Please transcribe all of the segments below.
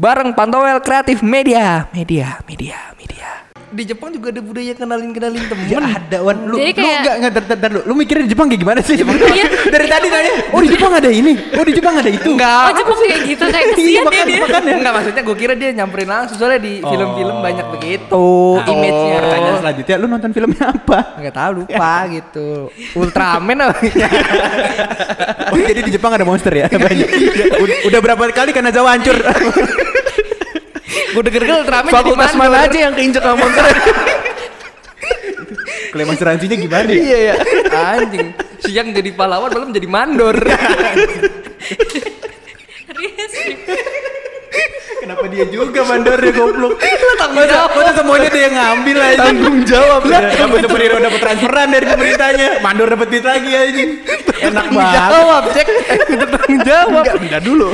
bareng Pantowel Kreatif Media, media, media. Di Jepang juga ada budaya kenalin-kenalin temen. Ya ada Wan, lu, Jadi lu kayak- enggak enggak dar, dar, lu, lu mikirin di Jepang kayak gimana sih? Iya. Dari tadi nanya, oh di Jepang ada ini, oh di Jepang ada itu. Enggak. Oh Jepang kayak gitu kayak Iya, kesian ya makanya, dia. makanya. Enggak maksudnya gue kira dia nyamperin langsung soalnya di film-film Oh. banyak begitu image-nya. Pertanyaan selanjutnya, lu nonton filmnya apa? Enggak tahu lupa gitu. Ultraman apa? Oh jadi di Jepang ada monster ya? Banyak. udah, udah berapa kali karena Jawa hancur? Gue denger Ultraman Fakultas mandor. mana aja yang keinjek sama monster? Klaim asuransinya gimana? Iya ya. Anjing. Siang jadi pahlawan malam jadi mandor. Kenapa dia juga mandornya goblok? tanggung jawab. Masa semuanya dia yang ngambil aja. Tanggung jawab Lah, dapat superhero dapat transferan dari pemerintahnya. Mandor dapat duit lagi aja. Enak banget. Jawab, cek. Tanggung jawab. Enggak dulu.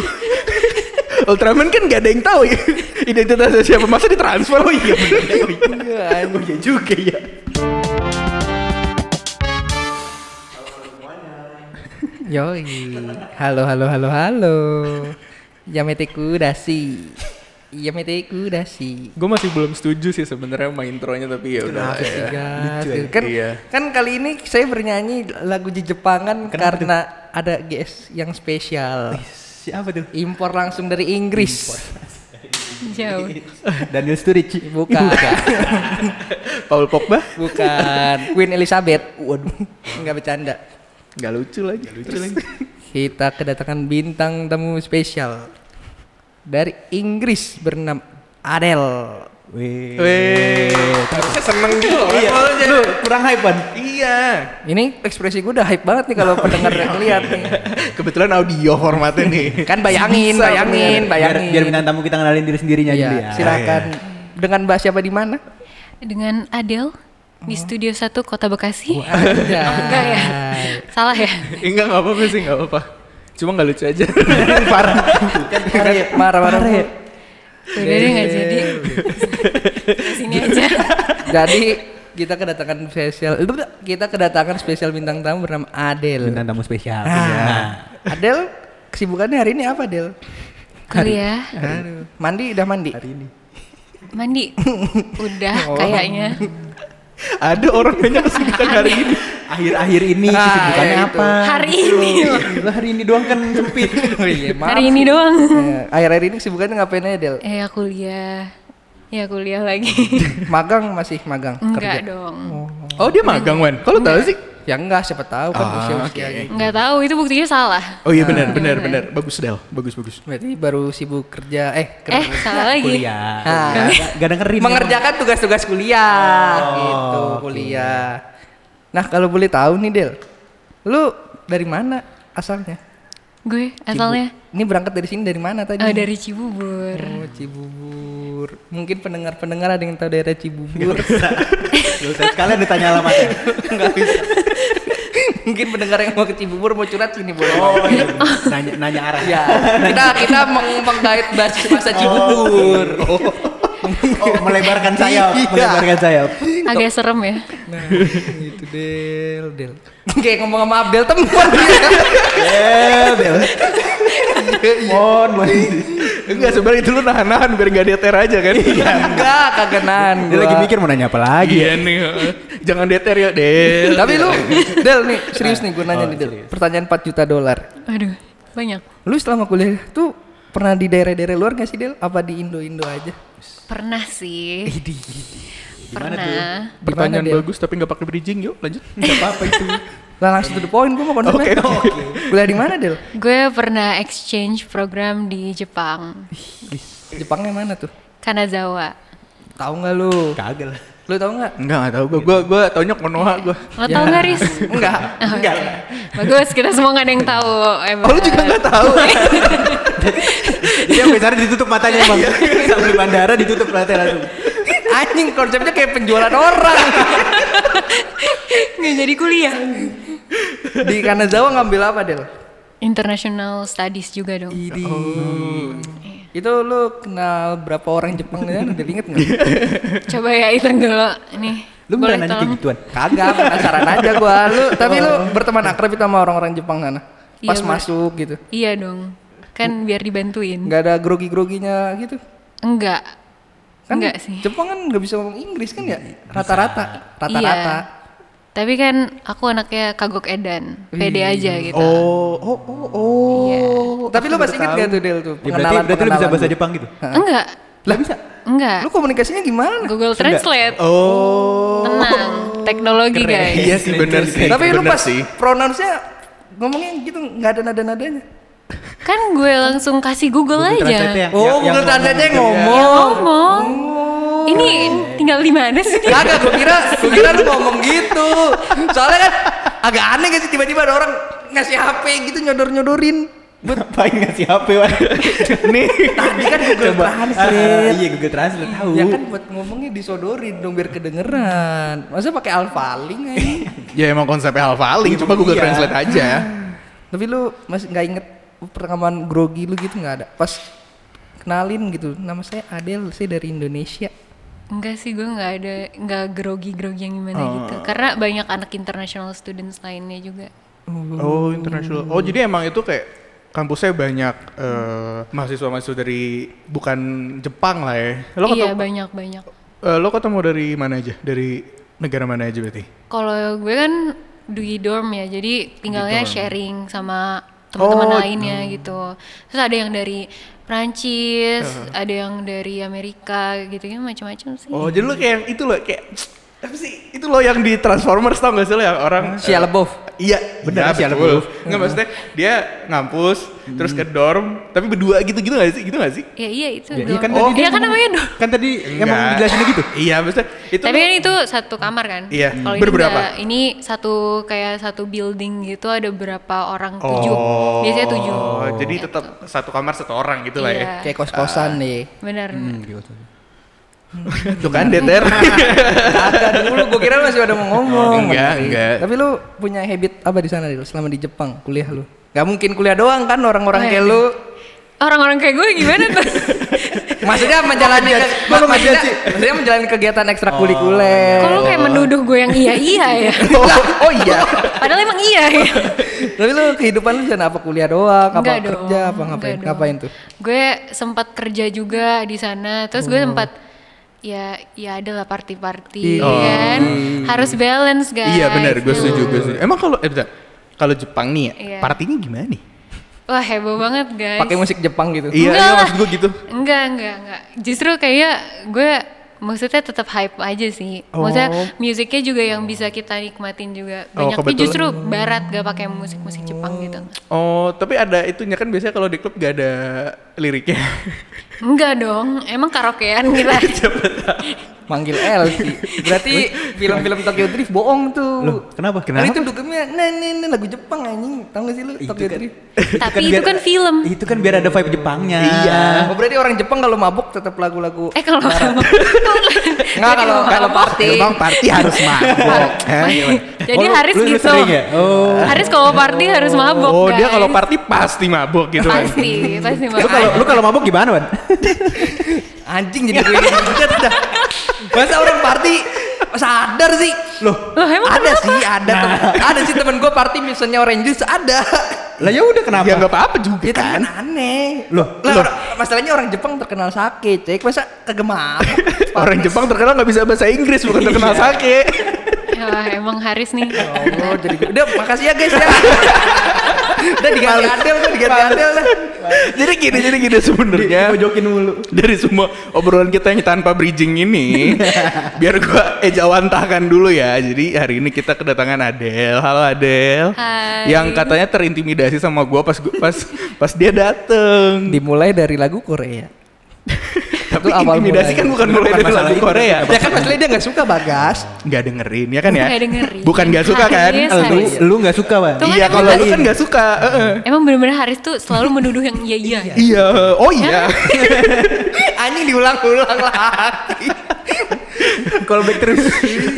Ultraman kan gak ada yang tahu ya identitasnya siapa masa ditransfer oh iya Oh iya Oh iya juga ya. Yoi. Halo, halo, halo, halo. Yamete kudasi. Yamete kudasi. gue masih belum setuju sih sebenarnya sama intronya tapi ya udah Kenapa sih, ya. Gas? ya. Kan, Iya. kan kali ini saya bernyanyi lagu di Jepangan karena ada GS yang spesial. Siapa tuh? Impor langsung dari Inggris. Jauh. Daniel Sturridge. Bukan. Paul Pogba Bukan. Queen Elizabeth. Waduh. Enggak bercanda. nggak lucu lagi lucu lagi Kita kedatangan bintang tamu spesial dari Inggris bernama Adele. Wih. Weh, harusnya seneng gitu loh. Iya, lu kurang hype Wan. Iya. Ini ekspresi gue udah hype banget nih kalau pendengar yang lihat nih. Kebetulan audio formatnya nih. Kan bayangin, Bisa, bayangin, Biar, bayangin. biar bintang tamu kita kenalin diri sendirinya Iya, dulu ya. silakan. Dengan Mbak siapa di mana? Dengan Adele di Studio 1 Kota Bekasi. Aja. Enggak ya? Salah ya? Enggak nggak apa-apa sih nggak apa-apa. Cuma nggak lucu aja. Parah. Kan marah-marah. Parah ya. Udah deh nggak jadi. Sini aja. Jadi kita kedatangan spesial kita kedatangan spesial bintang tamu bernama Adele. Bintang tamu spesial. Nah, Iya. Adele kesibukannya hari ini apa, Adele? Kuliah. Aduh. Mandi udah mandi? Hari ini. Mandi. Udah Oh. kayaknya. Ada orang banyak kesibukan hari ini. Akhir-akhir ini Ah, kesibukannya ya apa? Hari ini. Lah hari ini doang kan sempit. Oh iya, maaf. Hari ini doang. Ya, Akhir-akhir ini kesibukannya ngapain aja, Del? Eh ya kuliah. Ya kuliah lagi. Magang masih magang Enggak kerja. dong. Oh dia magang Wan. Kalau tahu sih. Ya enggak, siapa tahu kan Ah, usia-usianya. Enggak tahu itu buktinya salah. Oh iya benar benar benar. Bagus Del. Bagus bagus. Berarti baru sibuk kerja eh Eh, kerja. salah lagi. Kuliah. Ah. Gak, gak dengerin. mengerjakan tugas-tugas kuliah gitu oke. kuliah. Nah kalau boleh tahu nih Del, lu dari mana asalnya? Gue asalnya Ini berangkat dari sini dari mana tadi? oh, dari Cibubur. Oh, Cibubur. Mungkin pendengar-pendengar ada yang tahu daerah Cibubur. Gak usah sekalian ditanya alamatnya. Enggak bisa. Mungkin pendengar yang mau ke Cibubur mau curhat sini boleh. Oh, iya. nanya, nanya arah. Ya, kita kita meng menggait bahasa bahasa Cibubur. Oh, melebarkan sayap, Iya. melebarkan sayap. Agak serem ya. Nah, itu Del, Del. Kayak ngomong sama Abdel teman Del, Del. Mon, mon. Enggak sebenarnya itu lu nahan-nahan biar gak DTR aja kan. Enggak, kagak nahan Dia lagi mikir mau nanya apa lagi. Iya nih. heeh. Jangan DTR ya Del. Tapi lu, Del nih, serius nih gue nanya nih Del. Pertanyaan 4 juta dolar. Aduh, banyak. Lu selama kuliah tuh pernah di daerah-daerah luar gak sih Del? Apa di Indo-Indo aja? Pernah sih. Pernah. Di Pertanyaan Del? bagus tapi nggak pakai bridging yuk lanjut. Gak apa-apa itu. Lah langsung to the point gue mau konsen. Oke, oke. Kuliah di mana Del? Gue pernah exchange program di Jepang. Jepangnya mana tuh? Kanazawa. Tahu nggak lu? Kagak lah. Lu tahu nggak? Enggak enggak tahu gua gua gua taunya Konoha gua. Lo tau gak Riz? Enggak. Oh, oke. Bagus, kita semua gak ada yang tahu. Oh lu juga nggak tahu. Dia sampai sana ditutup matanya emang. Sampai di bandara ditutup matanya langsung. Anjing konsepnya kayak penjualan orang. Nggak jadi kuliah. di Kanazawa ngambil apa Del? International Studies juga dong. Idi. Itu lu kenal berapa orang Jepang ya? Udah inget nggak? Coba ya hitung dulu. Nih. Lu boleh nanya kayak gituan? Kagak, penasaran aja gua. Lu tapi lu berteman akrab itu sama orang-orang Jepang sana. Pas Iya, masuk gitu. Iya dong. kan biar dibantuin. Nggak ada grogi-groginya gitu. Enggak. Kan Enggak sih. Jepang kan nggak bisa ngomong Inggris kan ya? Rata-rata, rata-rata. Iya. Tapi kan aku anaknya kagok edan, pede aja gitu. Oh, oh, oh, oh. Iya. Tapi lu masih inget gak tuh Del tuh? Ya, berarti, berarti lu bisa bahasa Jepang gitu. Enggak, Lah bisa. enggak. Lu komunikasinya gimana? Google Translate. Oh. Tenang, teknologi guys. Iya sih bener sih. Tapi lu pas sih. pronounce-nya ngomongnya gitu nggak ada nada-nadanya. Kan gue langsung kasih Google, Google aja. Translate yang- Oh, yang- Google yang Translate-nya ngomong gitu. ngomong. Ngomong. Ini tinggal di mana sih? Kagak, gue kira, gue kira lu ngomong gitu. Soalnya kan agak aneh gak sih tiba-tiba ada orang ngasih HP gitu nyodor-nyodorin. Ngapain ngasih HP Wan? Nih. Tadi kan Google Coba. Translate. Ah, iya Google Translate tahu. Ya kan buat ngomongnya disodorin dong biar kedengeran. Masa pakai alfaling aja? Ya emang konsepnya hafaling, coba Google Iya. Translate aja. Tapi lu masih nggak inget perekaman grogi lu gitu nggak ada? Pas kenalin gitu, nama saya Adel, saya dari Indonesia. Enggak sih, gue nggak ada, nggak grogi-grogi yang gimana gitu. Karena banyak anak international students lainnya juga. Oh, international. Oh, jadi emang itu kayak kampusnya banyak eh, mahasiswa-mahasiswa dari bukan Jepang lah ya. Lo iya, banyak banyak. eh, lo ketemu dari mana aja? Dari negara mana aja berarti? Kalau gue kan di dorm ya, jadi tinggalnya sharing sama teman-teman Oh, lainnya gitu. Terus ada yang dari Prancis, ada yang dari Amerika gitu ya macam-macam sih. Oh, jadi lo kayak yang itu lo kayak apa sih? Itu lo yang di Transformers tau gak sih lo yang orang Shia LaBeouf. Iya, Bener, iya, Shia. LaBeouf. Enggak maksudnya dia ngampus terus ke dorm tapi berdua gitu-gitu gak sih? Gitu gak sih? Ya iya itu Ya, iya kan oh, tadi dia iya kan namanya dorm. Kan tadi emang dijelasinnya gitu. Iya, maksudnya itu Tapi kan itu satu kamar kan? Iya. Kalau ini Berberapa? enggak, ini satu kayak satu building gitu ada berapa orang tujuh. Oh, Biasanya tujuh. jadi tetap satu kamar satu orang gitu lah ya. Iya. Kayak kos-kosan nih. Benar. Tuh kan DTR. Kagak dulu, gue kira masih ada mau ngomong. Enggak, Bener. enggak. Tapi lu punya habit apa di sana selama di Jepang kuliah lu? Gak mungkin kuliah doang kan orang-orang Oh, kayak iya. lu. Orang-orang kayak gue gimana tuh? Maksudnya menjalani ke, lu maksudnya, maksudnya menjalani kegiatan ekstrakurikuler. Kok lu kayak menuduh gue yang iya-iya ya? oh, oh iya. Padahal emang iya ya. Tapi lu kehidupan lu jangan apa kuliah doang, apa Enggak kerja, dong, apa ngapain? Ngapain tuh? Gue sempat kerja juga di sana. Terus Oh. gue sempat ya ya adalah party-party Iya. kan. Harus balance guys. iya benar, gue setuju, gue setuju. Emang kalau eh. Kalau Jepang nih ya, Iya. partinya gimana nih? Wah heboh banget guys. Pakai musik Jepang gitu. Iya, Enggak iya lah. maksud gue gitu. Enggak, enggak, enggak. Justru kayak gue maksudnya tetap hype aja sih. Maksudnya Oh. musiknya juga yang bisa kita nikmatin juga. Oh, Banyaknya kebetulan. justru barat gak pakai musik-musik Jepang gitu. Oh, tapi ada itunya kan biasanya kalau di klub gak ada liriknya. Enggak dong, emang karaokean kita. Manggil L sih. Berarti film-film Tokyo Drift bohong tuh. Loh, kenapa? Kan itu dugemnya, nah ini, ini lagu Jepang anjing. Tahu gak sih lu Tokyo kan- Drift? Tapi itu kan film. Itu kan biar ada vibe Jepangnya. Iya. Oh berarti orang Jepang kalau mabuk tetap lagu-lagu. Eh kalau Nggak kalau kalau party. Bang party harus mabok. Hah? Jadi Oh, Haris lu- lu gitu. ya? Oh. Haris kalau party harus mabok. Oh, dia kalau party pasti mabok gitu kan. pasti, pasti Lu kalau lu kalau mabuk gimana, Wan? Anjing jadi gue inget dah. Masa orang party sadar sih? Loh, Loh, emang ada kenapa? sih, ada tem- ada sih temen gue party misalnya orange juice ada. lah ya udah kenapa? Ya nggak apa-apa juga Ya kan. kan aneh. Loh, Lah, loh. orang- masalahnya orang Jepang terkenal sakit, cek masa mabuk? Orang Jepang terkenal nggak bisa bahasa Inggris bukan terkenal Iya. sake. Ya, emang Haris nih. Oh, jadi udah makasih ya guys ya. udah diganti Adel, udah diganti Adel dah. jadi gini, jadi gini sebenarnya. Mojokin mulu. Dari semua obrolan kita yang tanpa bridging ini, biar gua ejawantahkan dulu ya. Jadi hari ini kita kedatangan Adel. Halo Adel. Hai. Yang katanya terintimidasi sama gua pas gua, pas pas dia dateng. Dimulai dari lagu Korea. Tapi Itu awal intimidasi mulanya. kan bukan Itu mulai bukan dari lagu. Korea. Ya kan masalahnya dia gak suka Bagas. Nggak dengerin ya kan ya? Nggak dengerin. Bukan nggak suka kan? Haris, Lu Haris. lu nggak suka, kan Iya kalau lu kan nggak suka. Emang bener-bener Haris tuh selalu menuduh yang iya iya. Iya, oh iya. Anjing diulang-ulang lagi. Call back terus.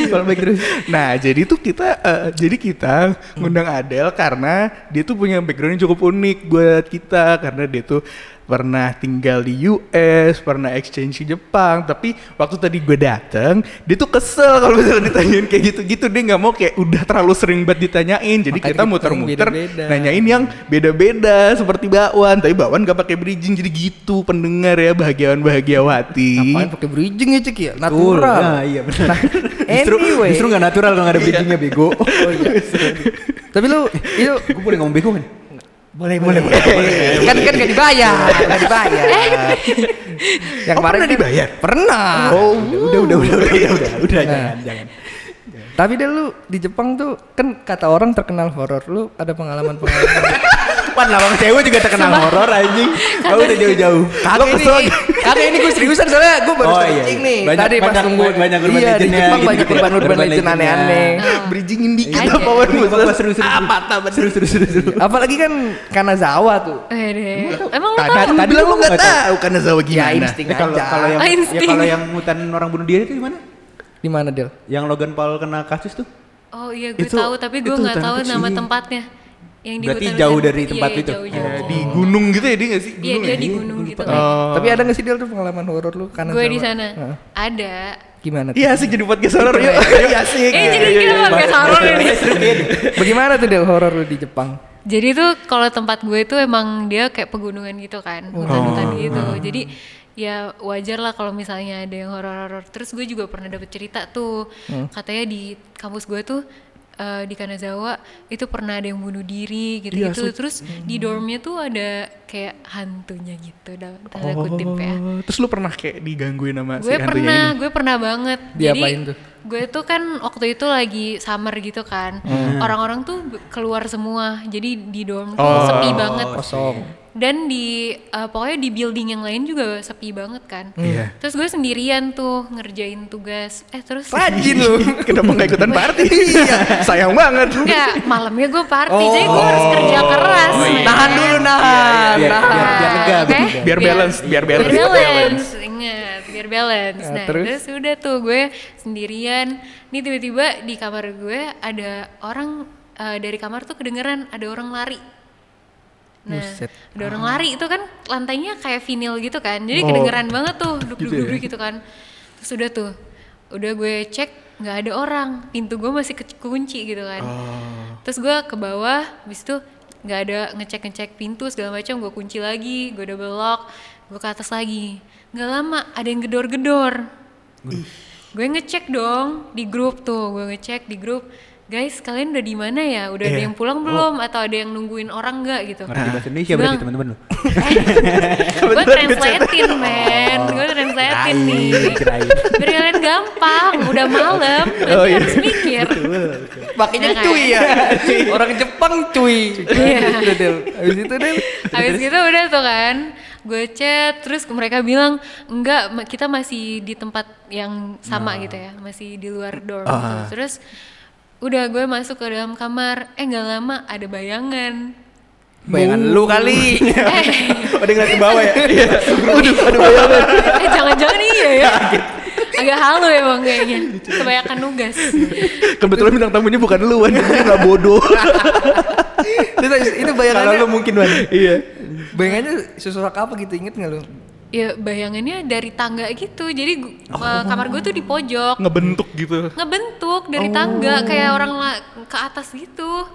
Call back terus. Nah, jadi tuh kita eh, jadi kita ngundang Adele karena dia tuh punya background yang cukup unik buat kita karena dia tuh pernah tinggal di US, pernah exchange di Jepang. Tapi waktu tadi gue dateng, dia tuh kesel kalau misalnya ditanyain kayak gitu-gitu. Dia nggak mau kayak udah terlalu sering banget ditanyain. Jadi Makanya kita muter-muter nanyain yang beda-beda seperti bakwan. Tapi bakwan gak pakai bridging jadi gitu pendengar ya bahagiawan bahagiawati. Ngapain pakai bridging ya cek ya? Natural. Nah, iya benar. justru anyway. justru nggak natural kalau nggak ada bridgingnya bego. Oh iya. Tapi lu itu Gue boleh ngomong bego kan? Boleh boleh boleh. kan kan gak dibayar, gak dibayar. Yang Oh, pernah kan- dibayar? Pernah. Oh, udah udah udah udah udah udah, udah Nah. jangan jangan. Tapi deh lu di Jepang tuh kan kata orang terkenal horor. Lu ada pengalaman-pengalaman? Wan lawang cewek juga terkenal horor anjing. Kau udah jauh-jauh. Kagak ini, kagak ini gue seriusan soalnya gue baru Oh, searching iya. nih. Banyak- Tadi pas nunggu banyak urban iya, di legend-nya Jepang gitu banyak gitu ya. urban urban legend aneh-aneh. Bridgingin dikit Ada. apa Wan? Apa seru seru. Apa apa Seru seru seru seru. Apalagi kan Kanazawa tuh. Eh. Emang lu Tadi, tahu? tadi lu nggak tahu. tahu karena Zawa Ya gimana. insting Eh, kalau aja. kalau yang Ah, ya kalau yang hutan orang bunuh diri itu gimana? di mana Del? Yang Logan Paul kena kasus tuh? Oh iya gue tahu tapi gue nggak tahu nama tempatnya. Yang di Berarti hutan- jauh dari tempat iya, itu? Jauh, jauh, Eh, jauh. di gunung gitu ya dia nggak sih? Iya dia ya? di gunung gitu. Oh. Tapi ada gak sih Del tuh pengalaman horor lu Kanazawa? Gue di sana. Heeh. Ada. Gimana tuh? Iya asik jadi podcast horor yuk. Iya asik. Eh jadi kita podcast horor ini. Bagaimana tuh Del horor lu di Jepang? Jadi tuh kalau tempat gue itu emang dia kayak pegunungan gitu kan, hutan-hutan gitu. Jadi ya wajar lah kalau misalnya ada yang horor-horor. Terus gue juga pernah dapet cerita tuh, katanya di kampus gue tuh eh, di Kanazawa itu pernah ada yang bunuh diri gitu-gitu. Terus di dormnya tuh ada kayak hantunya gitu, dalam tanda kutip ya. Oh, Terus lu pernah kayak digangguin sama si gue hantunya pernah ini? gue pernah banget Diapain jadi tuh? gue tuh kan waktu itu lagi summer gitu kan Hmm. orang-orang tuh b- keluar semua jadi di dorm tuh Oh. sepi banget Kosong. Dan di eh, pokoknya di building yang lain juga sepi banget kan Iya. terus gue sendirian tuh ngerjain tugas eh terus Rajin lu. Kenapa nggak ikutan party? Iya. Sayang banget. enggak malamnya gue party jadi gue harus kerja keras Oh, iya. men. Nahan dulu nahan. Biar- nahan. biar- biar lega, Oke? biar- biar balance, biar balance. biar balance ingat biar balance Nah, nah, terus? terus? udah tuh gue sendirian nih tiba-tiba di kamar gue ada orang eh, dari kamar tuh kedengeran ada orang lari nah Buset. ada orang lari itu kan lantainya kayak vinil gitu kan jadi Oh. kedengeran banget tuh duk duk Gitu ya? duk gitu kan terus udah tuh udah gue cek nggak ada orang pintu gue masih kekunci gitu kan Oh. terus gue ke bawah habis itu nggak ada ngecek ngecek pintu segala macam gue kunci lagi gue double lock gue ke atas lagi nggak lama ada yang gedor-gedor gue ngecek dong di grup tuh gue ngecek di grup guys kalian udah di mana ya udah ada Iya. yang pulang belum atau ada yang nungguin orang nggak gitu Ngerti bahasa Indonesia berarti teman-teman lu. gue translatein men gue translatein nih biar kalian gampang udah malam Oh, iya. harus mikir Makanya Ya kan? cuy ya. Orang Jepang cuy. Iya. Del. Habis itu Del. Habis gitu udah tuh kan gue chat terus mereka bilang enggak kita masih di tempat yang sama gitu ya masih di luar dorm gitu. terus udah gue masuk ke dalam kamar eh nggak lama ada bayangan Bayangan lu kali. eh, dia ngeliat ke bawah ya? eh jangan-jangan iya ya agak halu emang kayaknya kebanyakan nugas Kebetulan bintang tamunya bukan lu, Wan. Dia nggak bodoh. itu, itu Kalau bayangannya lu mungkin Wan. Iya. bayangannya sesuatu apa gitu inget nggak lu? Ya bayangannya dari tangga gitu jadi gu- eh, kamar gue tuh di pojok Ngebentuk gitu. ngebentuk dari tangga kayak orang ke atas gitu.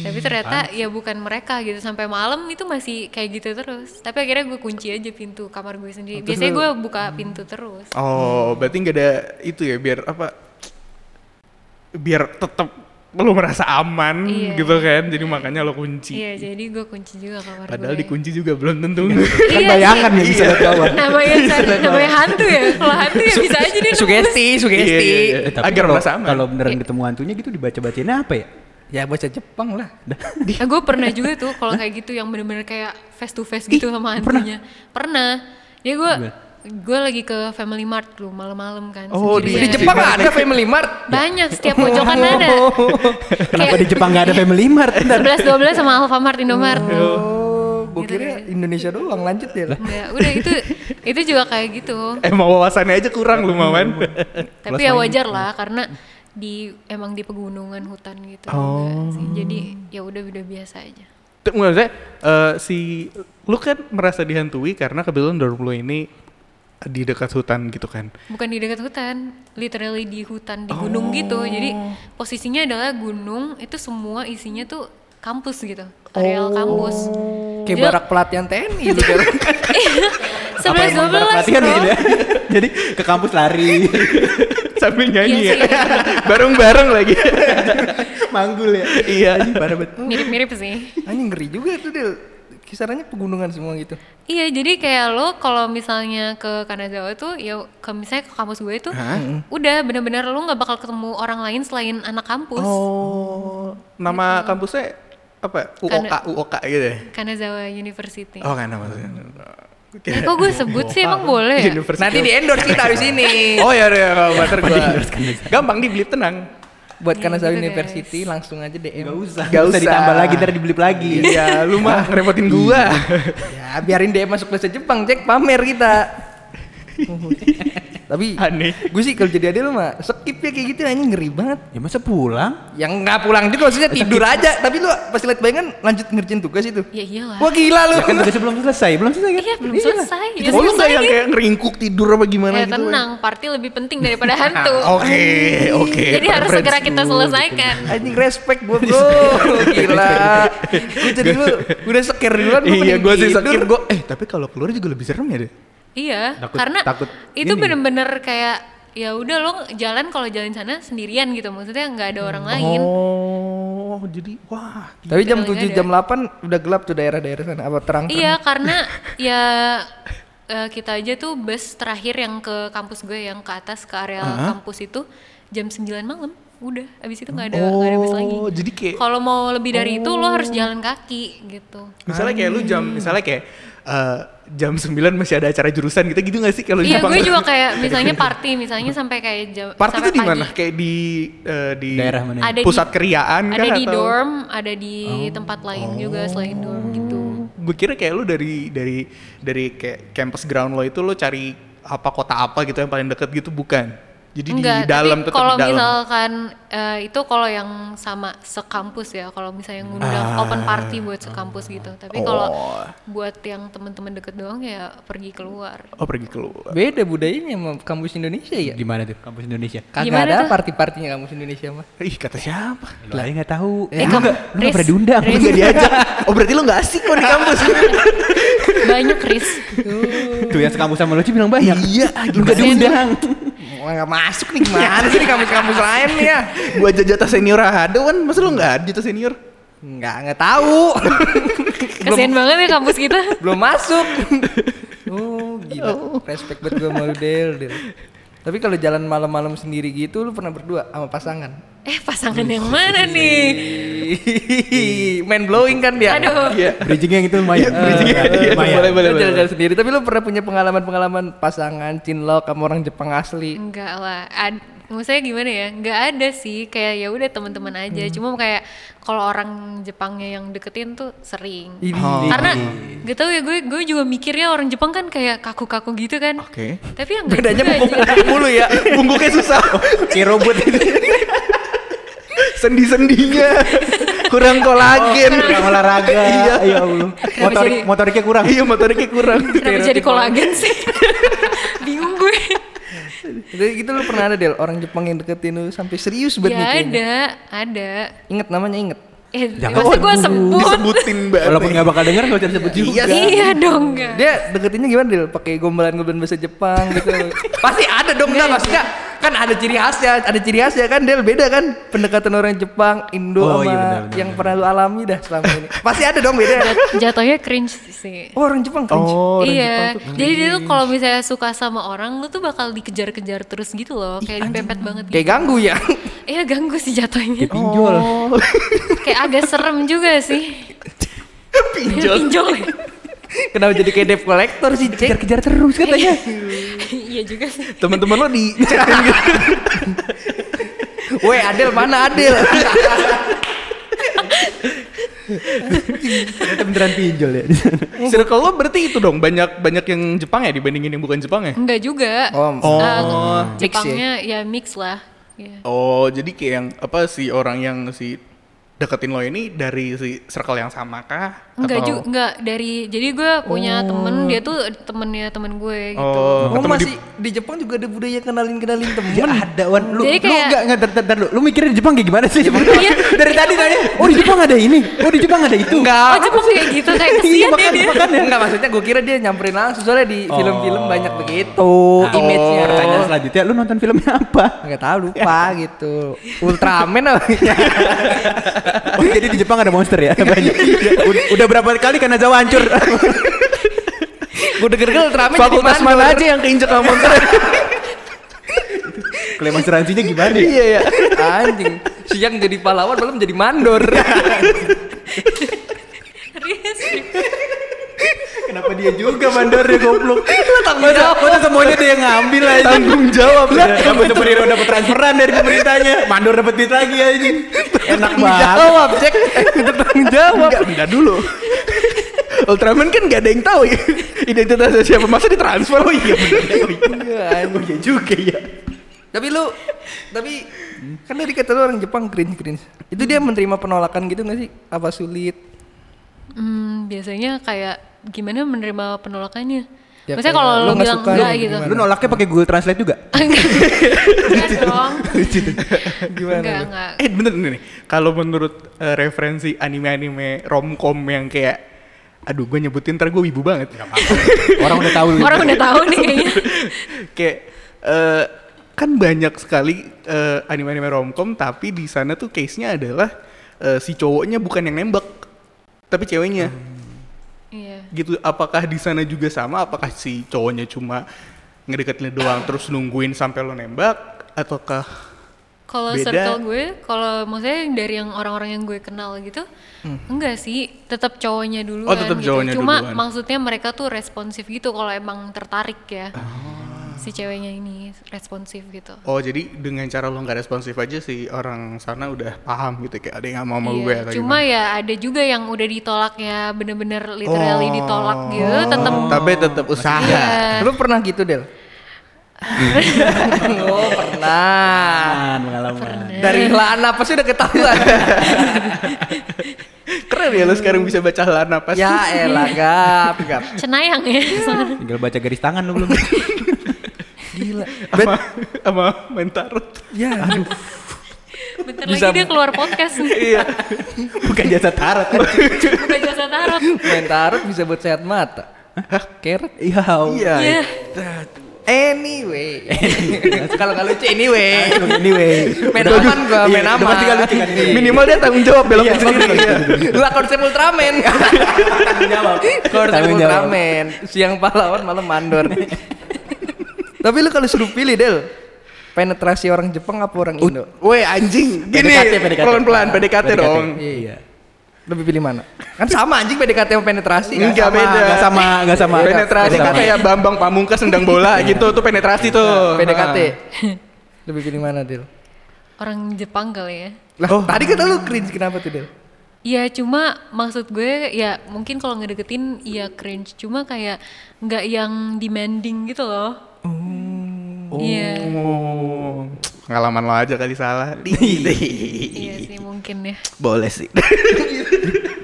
Tapi ternyata ya bukan mereka gitu sampai malam itu masih kayak gitu terus. Tapi akhirnya gue kunci aja pintu kamar gue sendiri. Biasanya gue buka pintu terus. Oh, berarti nggak ada itu ya biar apa? Biar tetap lu merasa aman Iya. gitu kan. Jadi makanya lo kunci. Iya jadi gue kunci juga kamar Padahal gue. dikunci juga belum tentu. Kan Iya bayangan sih. ya bisa lihat bawah. Namanya namanya hantu ya. Kalau hantu ya bisa aja dia. Sugesti, sugesti. Iya, iya, iya. Eh, tapi Agar kalau- merasa aman. Kalau beneran ketemu hantunya gitu dibaca-bacainnya apa ya? Ya baca Jepang lah. Nah, gue pernah juga tuh kalau kayak gitu yang bener-bener kayak face to face gitu sama pernah? hantunya. Pernah. Ya gue gue lagi ke Family Mart lu malam-malam kan. Oh, di- sendirian. Di Jepang ada Family Mart. Banyak setiap pojokan ada. Kenapa di Jepang nggak ada Family Mart? Ntar. 11 12 sama Alfamart Indomart. Oh, gue kira Indonesia doang lanjut ya. Enggak, udah itu itu juga kayak gitu. Emang wawasannya aja kurang lu, Mawan. Tapi ya wajar lah karena di emang di pegunungan hutan gitu juga sih. Jadi ya udah udah biasa aja. Tuh, maksudnya eh, si lu kan merasa dihantui karena kebetulan dorm lu ini di dekat hutan gitu kan. bukan di dekat hutan literally di hutan di gunung gitu jadi posisinya adalah gunung itu semua isinya tuh kampus gitu areal kampus Kayak Dia- barak pelatihan TNI lu Del. sebelas dua belas Pelatihan gitu ya. Jadi ke kampus lari. Sambil nyanyi Iya ya. iya. Bareng-bareng lagi. Manggul ya. iya, parah banget. mirip-mirip sih Anjing ngeri juga tuh Del. Kisarannya pegunungan semua gitu. Iya, jadi kayak lo kalau misalnya ke Kanazawa tuh ya ke misalnya ke kampus gue itu udah bener-bener lo nggak bakal ketemu orang lain selain anak kampus. Oh, nama kampusnya apa? UOK, Karena- UOK gitu ya? Kanazawa University. Oh, kan maksudnya. Eh, kok gue sebut sih emang boleh ya? Nanti di endorse kita habis ini. Oh ya, ya, kalau butter gua. Gampang di tenang. Buat Iya Kanazawa gitu, University langsung aja DM. Gak usah. Gak Gak usah usah. ditambah lagi ntar dibeli lagi. Iya, lu mah ngerepotin gua. Ya, biarin DM masuk bahasa Jepang, cek pamer kita. Tapi Aneh. gue sih kalau jadi adil mah skip ya kayak gitu anjing ngeri banget. Ya masa pulang? Yang nggak pulang juga maksudnya tidur aja, tapi lu pas lihat bayangan lanjut ngerjain tugas itu. Ya iyalah. Wah gila lu. Ya kan tugasnya belum selesai, belum selesai kan? Iya, belum selesai. Ya, Oh, lu deh. kayak ngeringkuk tidur apa gimana Eh, gitu? tenang, party lebih penting daripada hantu. Oke, oke. Jadi harus segera kita selesaikan. Anjing respect gua bro, gila. Gue jadi lu udah seker duluan. Iya, gua sih sakit gua. Eh, tapi kalau keluar juga lebih serem ya deh. Iya, Takut- karena takut itu bener-bener kayak ya udah lo jalan kalau jalan sana sendirian gitu, maksudnya nggak ada orang lain. Oh, jadi wah. Tapi jam Betul, 7 nggak jam 8 udah gelap tuh daerah-daerah sana apa terang? Iya, karena ya eh, kita aja tuh bus terakhir yang ke kampus gue yang ke atas ke area kampus itu jam 9 malam. Udah, abis itu nggak ada nggak ada bus lagi. Oh, jadi kayak Kalau mau lebih dari itu lo harus jalan kaki gitu. misalnya kayak lu jam misalnya kayak eh, jam 9 masih ada acara jurusan gitu gitu gak sih kalau di Iya, gue juga kayak misalnya party, misalnya sampai kayak jam Party itu di mana? Kayak di eh, di Daerah mana? Ada pusat di- keriaan Ada kah di atau- dorm, ada di tempat lain juga selain dorm gitu. Gue kira kayak lu dari dari dari kayak campus ground lo itu lo cari apa kota apa gitu yang paling deket gitu bukan? Jadi Enggak, di dalam tetap kalau di dalam. misalkan eh, itu kalau yang sama sekampus ya, kalau misalnya ngundang Ah. open party buat sekampus gitu. Tapi kalau Oh. buat yang teman-teman deket doang ya pergi keluar. Oh pergi keluar. Beda budayanya sama kampus Indonesia ya. Di mana tuh kampus Indonesia? Kagak Gimana ada party-partinya kampus Indonesia mah. Ih kata siapa? Lah nggak tahu. Eh, lu kamu- nggak lu nggak pernah diundang. Riz. Nggak diajak. Oh berarti lo nggak asik kok di kampus. Banyak Chris. Tuh yang sekampus sama lu bilang banyak. Iya, lu nggak diundang. Wah nggak masuk nih gimana sih di kampus-kampus lain nih ya? Buat jatah senior ada kan, masa lo nggak ada jatah senior? Nggak nggak tahu. Kasian banget ya kampus kita. Belum masuk. Oh gila. Respect buat gue sama lu Del, Del. Tapi kalau jalan malam-malam sendiri gitu lu pernah berdua sama pasangan? Eh pasangan yang mana nih? Main blowing kan dia. Aduh. Iya. Bridging yang itu lumayan. bridging yang itu, lumayan. boleh, boleh. Jalan-jalan sendiri. Tapi lu pernah punya pengalaman-pengalaman pasangan cinlok sama orang Jepang asli? Enggak lah. Ad, maksudnya gimana ya? Enggak ada sih. Kayak ya udah teman-teman aja. Hmm. Cuma kayak kalau orang Jepangnya yang deketin tuh sering. Ini. Karena gak tau ya gue gue juga mikirnya orang Jepang kan kayak kaku-kaku gitu kan. Oke. Tapi yang Bedanya bungkuk mulu ya. Bungkuknya susah. Kayak robot itu. Sendi-sendinya kurang kolagen. Kurang olahraga. Iya. Ya Allah. Motorik jadi- motoriknya kurang. Iya motoriknya kurang. Kenapa jadi kolagen sih? Bingung gue. Jadi gitu lu pernah ada Del orang Jepang yang deketin lu sampai serius buat ya ada, ada. Ingat namanya inget. Eh, Jangan. masa gue sebut? Disebutin mbak. Walaupun nggak bakal denger nggak usah disebut juga. Iya Iya dong enggak. Dia deketinnya gimana Del? Pakai gombalan-gombalan bahasa Jepang gitu. Pasti ada dong enggak maksudnya kan ada ciri khasnya, ada ciri khasnya kan Del beda kan pendekatan orang Jepang, Indo Oh, sama iya, benar, benar, yang pernah lu alami dah selama ini. Pasti ada dong beda. Jatuhnya cringe sih. Oh orang Jepang cringe. Oh, orang iya, Jepang tuh jadi dia tuh kalau misalnya suka sama orang, lu tuh bakal dikejar-kejar terus gitu loh, kayak dipepet banget gitu. Kayak ganggu ya. Iya ganggu sih jatuhnya. Pinjol. kayak agak serem juga sih. Pinjol. Pinjol. ya? Kenapa jadi kayak debt collector sih, Cek? Kejar-kejar terus katanya. Iya juga sih. Teman-teman lo di chatin gitu. Weh, Adel mana Adel? Ternyata beneran pinjol ya. Circle lo berarti itu dong banyak banyak yang Jepang ya dibandingin yang bukan Jepang ya? Enggak juga. Oh, Oh. Eh, Mix ya? Jepangnya ya mix lah. Iya. Oh, jadi kayak yang apa sih orang yang si deketin lo ini dari si circle yang sama kah? Enggak Atau- juga, enggak dari jadi gue punya temen dia tuh temennya temen gue gitu. Oh, Oh, ketemu di- masih di... Jepang juga ada budaya kenalin-kenalin temen. Ya ada Wan, lu Jadi lu kayak- enggak enggak tar, lu, lu mikirin di Jepang kayak gimana sih? Iya. Dari tadi nanya, oh di Jepang ada ini, oh di Jepang ada itu. Enggak. Oh Jepang kayak gitu kayak Iya, kesian makan, dia. makan ya. Enggak maksudnya gue kira dia nyamperin langsung soalnya di Oh. film-film banyak begitu image-nya. Pertanyaan selanjutnya, lu nonton filmnya apa? Enggak tahu lupa gitu. Ultraman apa? Oh jadi di Jepang ada monster ya? Banyak. Udah berapa kali Kanazawa hancur? gue denger-denger Ultraman jadi Fakultas mandor. mana aja yang keinjek sama monster? Klaim asuransinya gimana? ya? Iya ya. Anjing. Siang jadi pahlawan malam jadi mandor. Serius. Kenapa dia juga mandornya goblok? tanggung Masa, jawab. masa semuanya dia yang ngambil aja. Tanggung jawab lah. Dapat dapat transferan dari pemerintahnya. Mandor dapat duit lagi aja. Enak banget. Jawab, cek. Untuk tanggung jawab. Enggak, enggak dulu. Ultraman kan gak ada yang tahu ya identitasnya siapa masa ditransfer oh iya bener oh iya. Oh iya juga ya. Tapi lu, tapi kan dari kata lu orang Jepang cringe cringe. Itu dia menerima penolakan gitu gak sih? Apa sulit? Hmm, biasanya kayak gimana menerima penolakannya? Ya, Maksudnya kalau lu lo nggak bilang suka enggak gitu. gimana? Lu nolaknya pakai Google Translate juga? Enggak dong. Gimana? Enggak, enggak. Eh bener nih Kalau menurut eh, referensi anime-anime romcom yang kayak Aduh gue nyebutin ntar gue wibu banget Orang udah tahu. Orang udah tahu nih kayaknya. Kayak eh, Kan banyak sekali eh, anime-anime romcom Tapi di sana tuh case-nya adalah eh, Si cowoknya bukan yang nembak Tapi ceweknya Iya. Gitu apakah di sana juga sama apakah si cowoknya cuma ngedeketin doang terus nungguin sampai lo nembak ataukah Kalau circle gue, kalau maksudnya dari yang orang-orang yang gue kenal gitu, enggak sih, tetap cowoknya. Hmm. Oh, tetap gitu. cowoknya Cuma duluan. maksudnya mereka tuh responsif gitu kalau emang tertarik ya. Oh. Si ceweknya ini responsif gitu. oh jadi dengan cara lo nggak responsif aja si orang sana udah paham gitu kayak ada yang nggak mau sama Iya, gue atau Cuma gimana? ya ada juga yang udah ditolak ya, bener-bener literally ditolak gitu, tetap tapi tetap usaha Iya. Lu pernah gitu, Del? oh, pernah. pengalaman. Dari helaan apa sih udah ketahuan? keren ya lo sekarang bisa baca helaan napas ya elah, gap, gap. cenayang ya. Tinggal baca garis tangan lu belum. Gila. sama sama main tarot Ya, aduh. Bentar Bisa- lagi dia keluar podcast nih. iya Bukan jasa tarot. Bukan jasa tarot. Main tarot bisa buat sehat mata. Hah? Keret? Iya. iya Iya. Anyway. Kalau nggak lucu anyway. Anyway. Main aman gua, main Iya, aman. nggak lucu kan ini. minimal dia tanggung jawab belok Iya, sendiri Iya. Lu konsep Ultraman. Tanggung jawab. Konsep. Ultraman. Siang pahlawan malam mandor. Tapi lu kalau suruh pilih, Del. Penetrasi orang Jepang apa orang Indo? Woi anjing, gini PDKT, PDKT. pelan-pelan PDKT, dong. Iya. Lebih pilih mana? Kan sama anjing PDKT sama penetrasi. Enggak Sama, beda. nggak sama, nggak sama. Penetrasi kan kayak Bambang Pamungkas nendang bola gitu tuh penetrasi tuh. PDKT. Ah. Lebih pilih mana, Del? Orang Jepang kali ya. Lah, tadi kata lu cringe kenapa tuh, Del? Iya cuma maksud gue ya mungkin kalau ngedeketin iya cringe cuma kayak nggak yang demanding gitu loh. Iya. Oh, pengalaman lo aja kali salah. Iya sih mungkin ya. Boleh sih.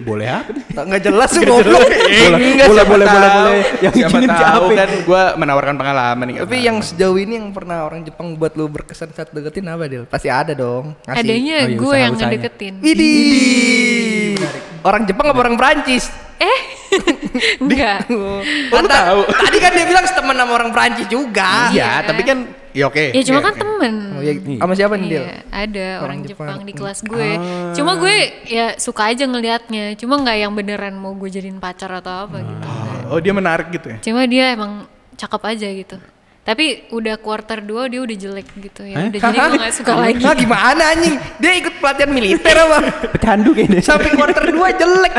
Boleh apa? nih? Tak nggak jelas lu goblok. Boleh, Enggak, boleh, boleh, boleh, tahu. boleh. Yang siapa tahu siapa? kan gue menawarkan pengalaman nih. Tapi yang sejauh ini yang pernah orang Jepang buat lu berkesan saat deketin apa, Del? Pasti ada dong. Ngasih. Adanya Oh iya, gue yang ngedeketin. Widih. Orang Jepang apa orang Prancis? Eh enggak. Oh, lu Kan ta- tahu? Tadi kan dia bilang teman sama orang Prancis juga. Iya, tapi kan ya oke. Ya cuma Iya, kan oke. temen. Oh, ya, sama siapa nih, Del? Iya, ada orang, Orang Jepang. Jepang. di kelas gue. Cuma gue ya suka aja ngelihatnya. Cuma nggak yang beneran mau gue jadiin pacar atau apa gitu. Nggak. Oh dia menarik gitu ya? Cuma dia emang cakep aja gitu. Tapi udah quarter 2 dia udah jelek gitu ya. Udah jadi gue gak suka lagi. Nah, gimana anjing? Dia ikut pelatihan militer apa? Pecandu kayaknya. Sampai quarter 2 jelek.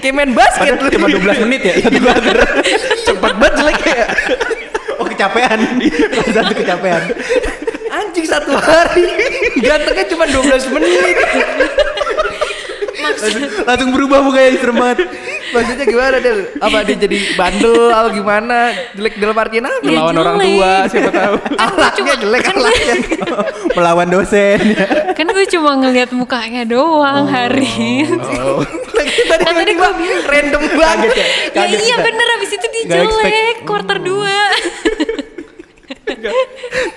Kayak main basket lu. Cuma 12 menit ya. Satu quarter. Cepet banget jelek ya. Oh kecapean. Satu kecapean. Anjing satu hari. Gantengnya cuma 12 menit. Langsung berubah mukanya serem banget. Maksudnya gimana, Del? Apa dia jadi bandel atau gimana? Jelek dalam artian apa? Ya, Melawan orang jelek. tua siapa tahu. Akhlaknya jelek kan akhlaknya. Melawan dosen. Kan gue cuma ngelihat mukanya doang hari. Lagi tadi Kan tadi tiba-tiba random banget ya. ya iya bener abis itu dia jelek quarter 2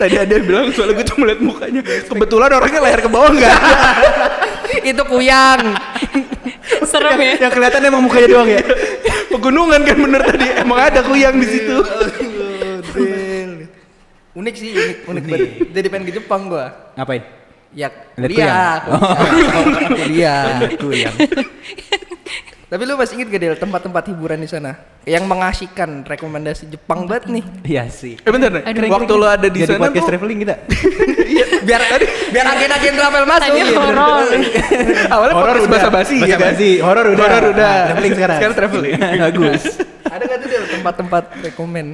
Tadi ada yang bilang soalnya gue tuh melihat mukanya. Kebetulan orangnya layar ke bawah enggak? Itu kuyang. serem ya Yang kelihatan emang mukanya doang ya. Pegunungan kan bener tadi. Emang ada kuyang di situ. Unik sih, unik, unik banget. Jadi pengen ke Jepang gua. Ngapain? Ya, Lihat kuliah. Kuliah. Kuliah. Tapi lu masih inget gak Del tempat-tempat hiburan di sana yang mengasihkan rekomendasi Jepang banget nih. Iya sih. Eh bentar nih. Waktu lo ada di Jadi sana podcast traveling kita. Iya, biar biar agen-agen travel masuk. tadi Iya. horor awalnya Horor udah. basa-basi ya kan? Basa-basi. Horor udah. Horor udah. Nah, traveling sekarang. Sekarang traveling. Bagus. Ada gak tuh tempat-tempat rekomen?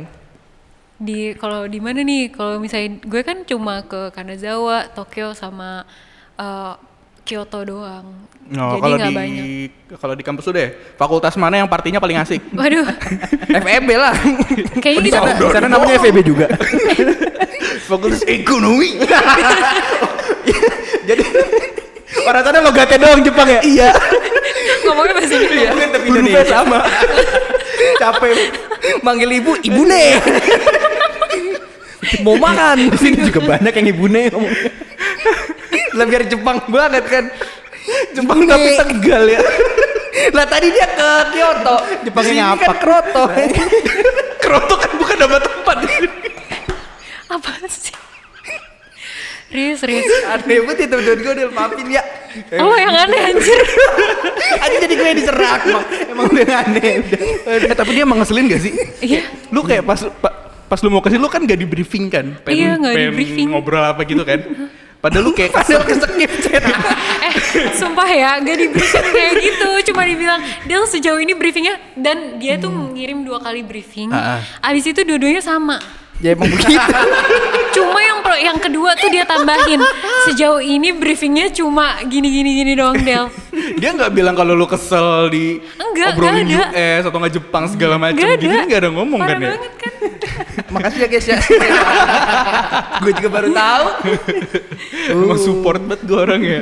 di kalau di mana nih kalau misalnya gue kan cuma ke Kanazawa Tokyo sama eh, Kyoto doang Oh, jadi kalau nggak di banyak kalau di kampus udah ya, fakultas mana yang partinya paling asik? waduh FEB lah. kayaknya Di sana, sana namanya FEB juga. Fakultas ekonomi. Jadi orang sana logatnya doang Jepang ya? Iya. ngomongnya bahasa Indonesia Iya, tapi Indonesia. sama. Capek. Manggil ibu, ibu nih. Mau makan. Di sini juga banyak yang ibune ngomong. Lah biar Jepang banget kan. Jepang tapi Tegal ya. Lah tadi dia ke Kyoto. Jepangnya Di ngapak. kan Kroto. Kroto kan bukan nama tempat. apa sih Riz, Riz. Aneh banget itu menurut gue Del maafin ya. Oh yang aneh anjir. Aja jadi gue yang diserak bang. Emang udah aneh udah. eh, tapi dia emang ngeselin gak sih? Iya. Lu kayak pas pa- pas lu mau ke sini lu kan gak di briefing kan? Iya, nggak pengen di-briefing. ngobrol apa gitu kan? Padahal lu kayak Padahal keskip chat. eh, sumpah ya, gak di briefing kayak gitu. Cuma dibilang, Del sejauh ini briefingnya dan dia tuh ngirim dua kali briefing. Ah, Abis itu dua-duanya sama. Ya emang begitu. Cuma yang pro- yang kedua tuh dia tambahin sejauh ini briefingnya cuma gini gini gini doang Del. dia nggak bilang kalau lu kesel di Enggak, obrolin nggak ada. US atau nggak Jepang segala macam Gak gitu ada. nggak ada ngomong Parah kan ya? banget kan. Makasih ya guys ya. gue juga baru tahu. Emang support banget gue orang ya.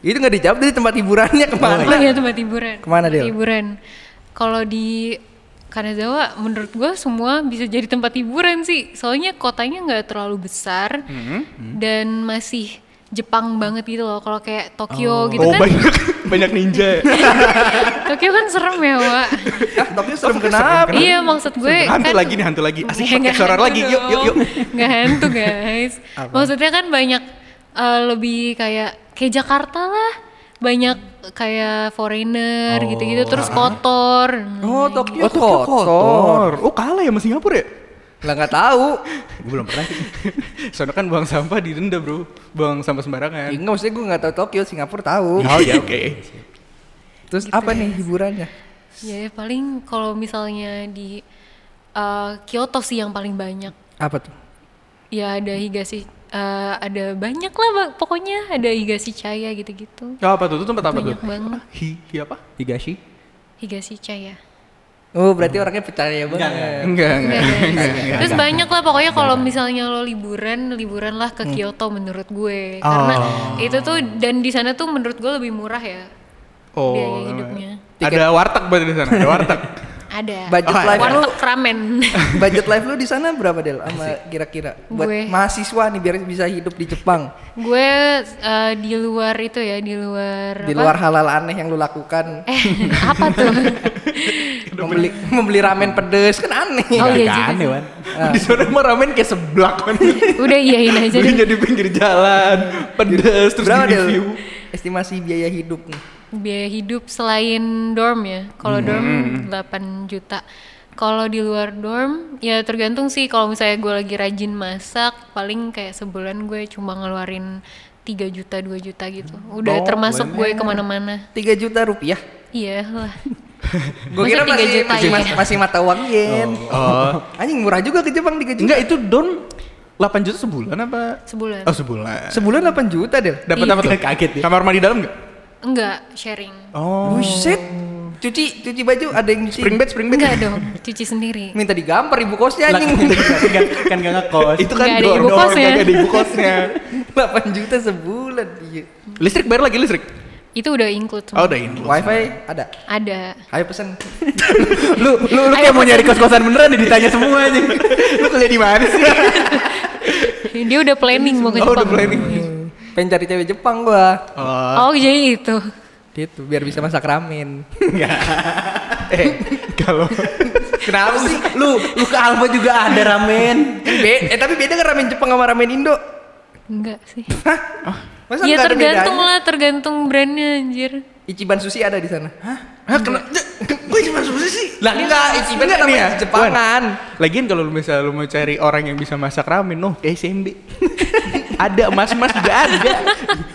Itu nggak dijawab dari tempat hiburannya ke mana? Oh iya tempat hiburan. Ke mana, Tempat Del? Hiburan. Kalau di Kanazawa menurut gua semua bisa jadi tempat hiburan sih. Soalnya kotanya nggak terlalu besar Hmm. dan masih Jepang banget gitu loh. Kalau kayak Tokyo gitu Oh kan. banyak banyak ninja. ya. Tokyo kan serem ya, Wak. Ah, tapi serem kenapa? iya, maksud gue hantu kan lagi nih hantu lagi. Asik Ya, pakai suara hantu lagi. Yuk yuk yuk. Nggak hantu guys. Maksudnya kan banyak eh, lebih kayak kayak Jakarta lah. Banyak kayak foreigner gitu-gitu terus kotor. Oh Tokyo Oh Tokyo kotor. kotor. Oh kalah ya sama Singapura ya? Lah nggak tahu. Gue belum pernah sih. Soalnya kan buang sampah didenda bro. Buang sampah sembarangan. Ya, enggak maksudnya gue nggak tahu Tokyo, Singapura tahu. Oh ya oke. Terus apa nih hiburannya? Ya paling kalau misalnya di eh, Kyoto sih yang paling banyak. Apa tuh? Ya ada Higashi eh, ada banyak lah Bang. pokoknya ada Higashi Chaya gitu-gitu. Oh, apa tuh? Itu tempat apa tuh? Banyak banget. Hi, hi apa? Higashi. Higashi Chaya. Oh berarti orangnya percaya banget. Enggak, Enggak, enggak. guys. Terus banyak lah pokoknya kalau misalnya lo liburan, liburan lah ke Kyoto menurut gue. Karena itu tuh dan di sana tuh menurut gue lebih murah ya Oh. biaya hidupnya. Ada warteg berarti di sana. Ada warteg. Ada. Budget Oh, life lu, Warteg ramen. budget life lu di sana berapa Del? Sama kira-kira buat Gue. mahasiswa nih biar bisa hidup di Jepang. gue eh, di luar itu ya, di luar Di apa? luar halal aneh yang lu lakukan. Eh, apa tuh? membeli membeli ramen pedes kan aneh. Oh iya juga. aneh. Wan. di sana mah ramen kayak seblak kan. Udah iyain aja Belinya deh. di pinggir jalan, pedes terus Berapa di Del? review. Estimasi biaya hidup nih. Biaya hidup selain dorm ya. Kalau dorm 8 juta. Kalau di luar dorm ya tergantung sih kalau misalnya gue lagi rajin masak paling kayak sebulan gue cuma ngeluarin 3 juta 2 juta gitu. Udah Oh, termasuk gue ke mana-mana. 3 juta rupiah. Iya lah. Gue kira 3 masih, juta masih, ya? mas- masih mata uang yen. Oh. Anjing murah juga ke Jepang 3 juta. Enggak itu don 8 juta sebulan apa? Sebulan. Oh sebulan. Sebulan 8 juta Del. Dapat Iya. apa tuh? Kaget ya. Kamar mandi dalam enggak? Enggak, sharing. Oh. Buset. Cuci cuci baju ada yang cuci. Spring bed, spring bed. Enggak dong, cuci sendiri. Minta digampar ibu kosnya anjing. kan kan gak ngekos. Itu kan Nggak ada ibu kosnya. nggak ada ibu kosnya. 8 juta sebulan. Iya. Listrik bayar lagi listrik. Itu udah include semua. Oh, udah ini. Wifi ada. Ada. Ayo pesen. lu lu lu kayak mau nyari kos-kosan beneran nih ditanya semua aja. Lu kuliah di mana sih? Dia udah planning mau ke Oh, udah Jepang. planning. Pengen cari cewek Jepang gua. Oh, Oh, jadi itu. Gitu biar bisa masak ramen. eh kalau Kenapa sih? lu lu ke Alfa juga ada ramen. Be eh tapi beda kan ramen Jepang sama ramen Indo? Enggak sih. Masa Ya nggak ada tergantung lah, tergantung brandnya anjir. Ichiban sushi ada di sana. Hah? Hah, kena gue cuma susah sih. Lah enggak, Ichiban Enggak kan namanya ya, Jepangan. Lagian kalau lu misalnya lu mau cari orang yang bisa masak ramen, noh, ke SMB. Ada mas-mas juga ada.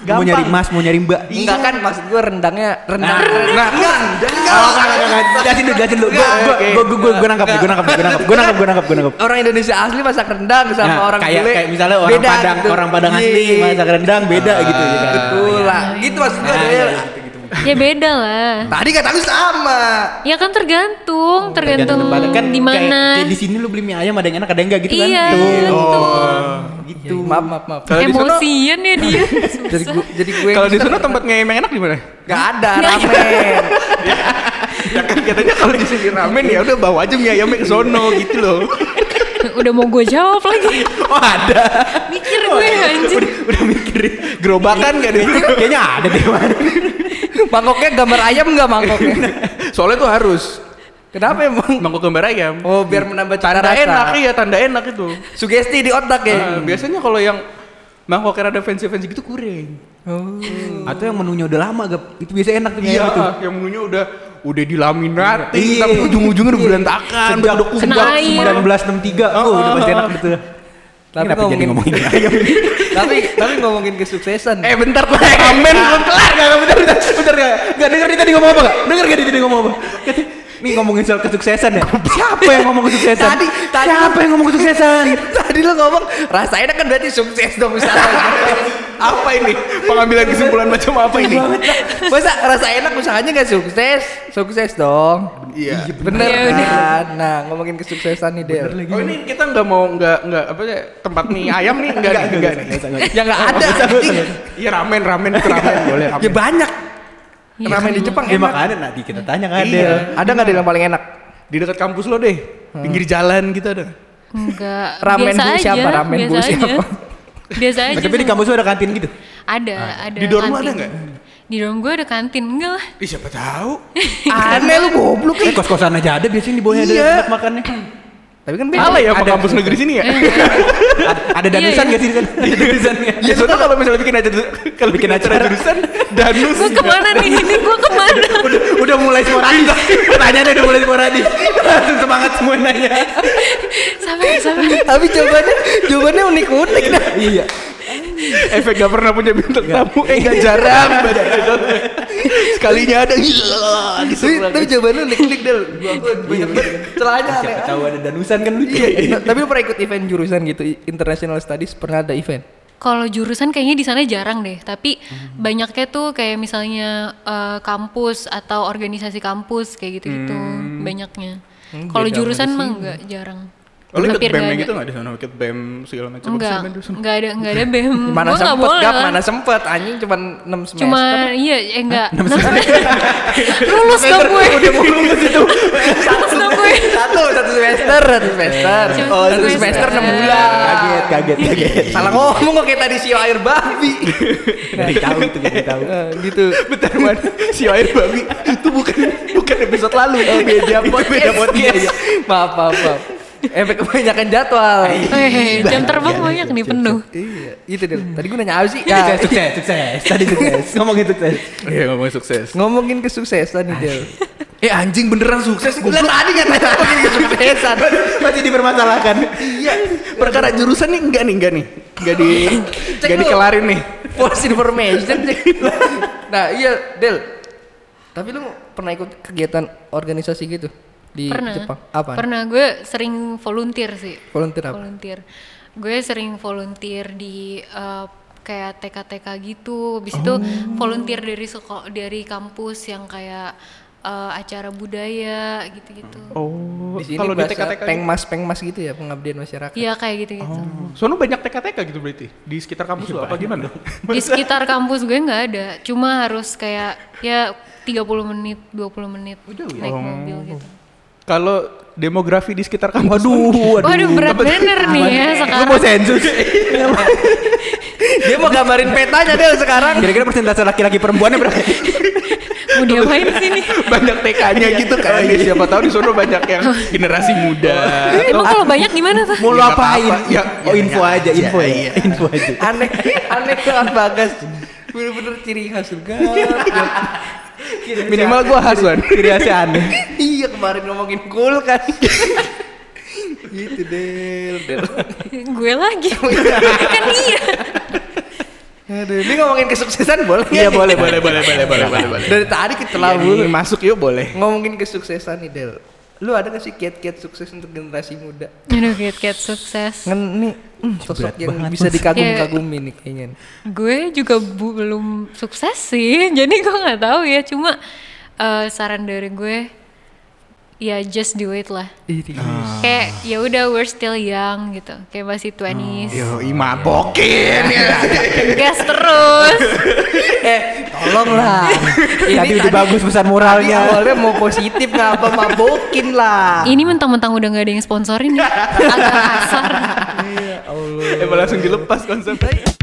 Mau nyari mas, mau nyari mbak. Enggak kan maksud gua rendangnya rendang. Nah, enggak, enggak. Oh, enggak, enggak, enggak. Jelasin dulu, jelasin dulu. Gua gua gua gua gua- gua nangkap gua nangkap gua nangkap. Gua nangkap, gua nangkap, gua nangkap. Orang Indonesia asli masak rendang sama Nah, orang kayak bule kayak misalnya orang beda Padang, gitu. orang Padang asli Iya. masak rendang beda gitu ya kan. Betul lah. Gitu maksud gua Ya beda lah. Tadi kata lu sama. Ya kan tergantung, tergantung tempat. kan di mana. Di sini lu beli mie ayam ada yang enak ada yang enggak gitu kan. Iya, Tuh. betul. Gitu. Maaf, maaf, maaf. Kalau di sono- Emosian ya dia. Jadi gua jadi gue Kalau di sana tempat nge yang enak di mana? Enggak ada ramen. ya kan katanya kalau di sini ramen ya udah bawa aja mie ayamnya ke sono gitu loh. Udah mau gue jawab lagi. Oh, ada. Mikir gue anjir. Udah mikirin. Gerobakan gak deh? Kayaknya ada deh. mana. mangkoknya gambar ayam enggak mangkoknya? Soalnya tuh harus Kenapa emang? mangkok gambar ayam. Oh, biar menambah cita Tanda rasa. enak iya, tanda enak itu. Sugesti di otak ya. Nah, biasanya kalau yang mangkoknya ada fancy-fancy gitu kurang. Oh. Atau yang menunya udah lama gap. Itu biasa enak tuh Iya, ayam itu. yang menunya udah udah dilaminating Iya. tapi ujung-ujungnya udah berantakan. Sejak udah Kena kubak air. semua. 1963. Oh, udah pasti enak betul. Tapi Kenapa jadi ngomongin- ngomongin ayam ini? tapi tapi ngomongin kesuksesan. Eh bentar tuh ramen belum kelar. Enggak, bentar, bentar, bentar, enggak. Enggak denger dia tadi ngomong apa enggak? Denger gak dia tadi ngomong apa? Kata, nih ngomongin soal kesuksesan ya. Siapa yang ngomong kesuksesan? Tadi- tadi- Siapa yang ngomong kesuksesan? Tadi lo ngomong rasa enak kan berarti sukses dong misalnya. Apa ini? Pengambilan kesimpulan macam apa ini? Masa rasa enak usahanya gak sukses? Sukses dong. Iya. Bener Iya, udah. kan? Nah ngomongin kesuksesan nih Del. Oh ini kita nggak mau nggak nggak apa ya tempat mie ayam nih nggak nggak nih. Ya nggak ada. Iya ramen ramen itu ramen boleh ramen. Ya banyak. Iya, Ramen di Jepang Ya enak. makanya nanti kita tanya kan Iya. Del. Ada nggak Del yang paling enak? Di dekat kampus lo deh, pinggir jalan gitu ada. Enggak. Ramen biasa bu aja, siapa? Ramen biasa bu aja. siapa? Biasa aja. Tapi di kampus lu ada kantin gitu. ada, ada. Di dorm ada nggak? Di dorm gue ada kantin enggak lah. Ih siapa tahu. Aneh lu goblok Eh kos-kosan aja ada biasanya di bawahnya ada Iya. tempat makannya. Tapi kan beda. Salah ya apa Ada- kampus negeri sini ya? Ada, ada danusan Iya, gak sih di sana? Ada danusannya. Ya soalnya kalau misalnya bikin aja kalau bikin acara jurusan danus. Gue ke mana nih? Ini gue ke mana? udah, udah mulai sporadis. Pertanyaannya udah mulai sporadis. Langsung semangat semua nanya. Sampai sampai. Tapi jawabannya jawabannya unik-unik dah. iya. Efek gak pernah punya bintang tamu, eh gak jarang. Sekalinya ada gila gitu. Tapi, tapi jawabannya unik-unik Del. Gua gua banyak banget celahnya aneh. Tahu ada danusan kan lucu. Nah, tapi lu pernah ikut event jurusan gitu, international studies pernah ada event? Kalau jurusan kayaknya di sana jarang deh, tapi banyaknya tuh kayak misalnya eh, kampus atau organisasi kampus kayak gitu-gitu, banyaknya. Kalau beda jurusan mah enggak jarang. Oh, lu ikut BEM nggak yang gitu gak di sana? Ikut BEM segala macam. Enggak, enggak ada enggak ada BEM. Mana Gua nggak sempet lah. mana sempet anjing cuma 6 semester. Cuma iya, eh enggak. Lulus dong gue. Udah mau lulus itu. Lulus dong gue. satu, satu semester, satu semester. Oh, satu semester. semester 6 bulan. Kaget, kaget, kaget. Salah ngomong kok kayak tadi sio air babi. Gak ditahu itu, gak ditahu. Nah, gitu. Bentar man, si air babi itu bukan bukan episode lalu. Oh. Beda podcast. maaf, maaf, maaf. Efek kebanyakan jadwal. Eh, jam terbang banyak nih penuh. Iya, itu deh. Tadi gue nanya apa sih? Sukses, Ya, sukses, sukses. Tadi sukses. Ngomongin sukses. Iya ngomongin sukses. ngomongin kesuksesan nih Del. Eh anjing beneran sukses Lah tadi kan ngomongin kesuksesan. Masih dipermasalahkan. Iya, Perkara jurusan nih enggak nih, enggak nih. Enggak di enggak dikelarin nih. false information. nah, iya, Del. Tapi lu pernah ikut kegiatan organisasi gitu di Pernah. Jepang? Apa? Pernah gue sering volunteer sih. Volunteer apa? Volunteer. Gue sering volunteer di eh, kayak TK-TK gitu. Habis itu Oh. volunteer dari sekolah dari kampus yang kayak eh, acara budaya gitu-gitu. Oh, Di sini kalau di TK-TK pengmas pengmas gitu ya pengabdian masyarakat. Iya kayak gitu-gitu. Oh. Sono banyak TK-TK gitu berarti di sekitar kampus Iya, lo apa gimana? Di sekitar kampus gue nggak ada, cuma harus kayak ya 30 menit, 20 menit naik mobil gitu. Kalau demografi di sekitar kampus. Waduh, Waduh berat bener nih ya Lu sekarang. mau sensus? Dia mau gambarin petanya deh sekarang. Kira-kira persentase laki-laki perempuannya berapa? Mau diapain sih nih? banyak TK-nya gitu kan. Ya, siapa tahu di sono banyak yang generasi muda. Emang kalau banyak gimana tuh? Mau lu Ya, nggak apain? apa-apa. Ya, oh ya, info ya, aja, ya, info ya, iya. info aja. aneh aneh banget bagas. Bener-bener ciri khas surga. Minimal gua Hasan, ciri khasnya aneh. iya kemarin ngomongin cool kan. gitu Del. Del. gue lagi. kan iya. Aduh, ini ngomongin kesuksesan boleh? Iya, boleh, boleh, boleh, boleh, boleh, boleh, boleh. Dari tadi kita Iya, lalu nih, masuk yuk boleh. ngomongin kesuksesan nih Del. Lu ada gak sih kiat-kiat sukses untuk generasi muda? Aduh kiat-kiat sukses. Ngen nih hmm, sosok yang bisa dikagum-kagumi nih kayaknya. Gue juga bu- belum sukses sih, jadi gue nggak tahu ya. Cuma eh, saran dari gue, ya just do it lah. Kayak ya udah we're still young gitu, kayak masih 20s. Yo, mabokin ya. Gas terus. eh, tolong lah. Tadi udah bagus pesan moralnya. awalnya mau positif ngapa mabokin lah. Ini mentang-mentang udah nggak ada yang sponsorin nih. Agak kasar. Emang langsung dilepas konsepnya.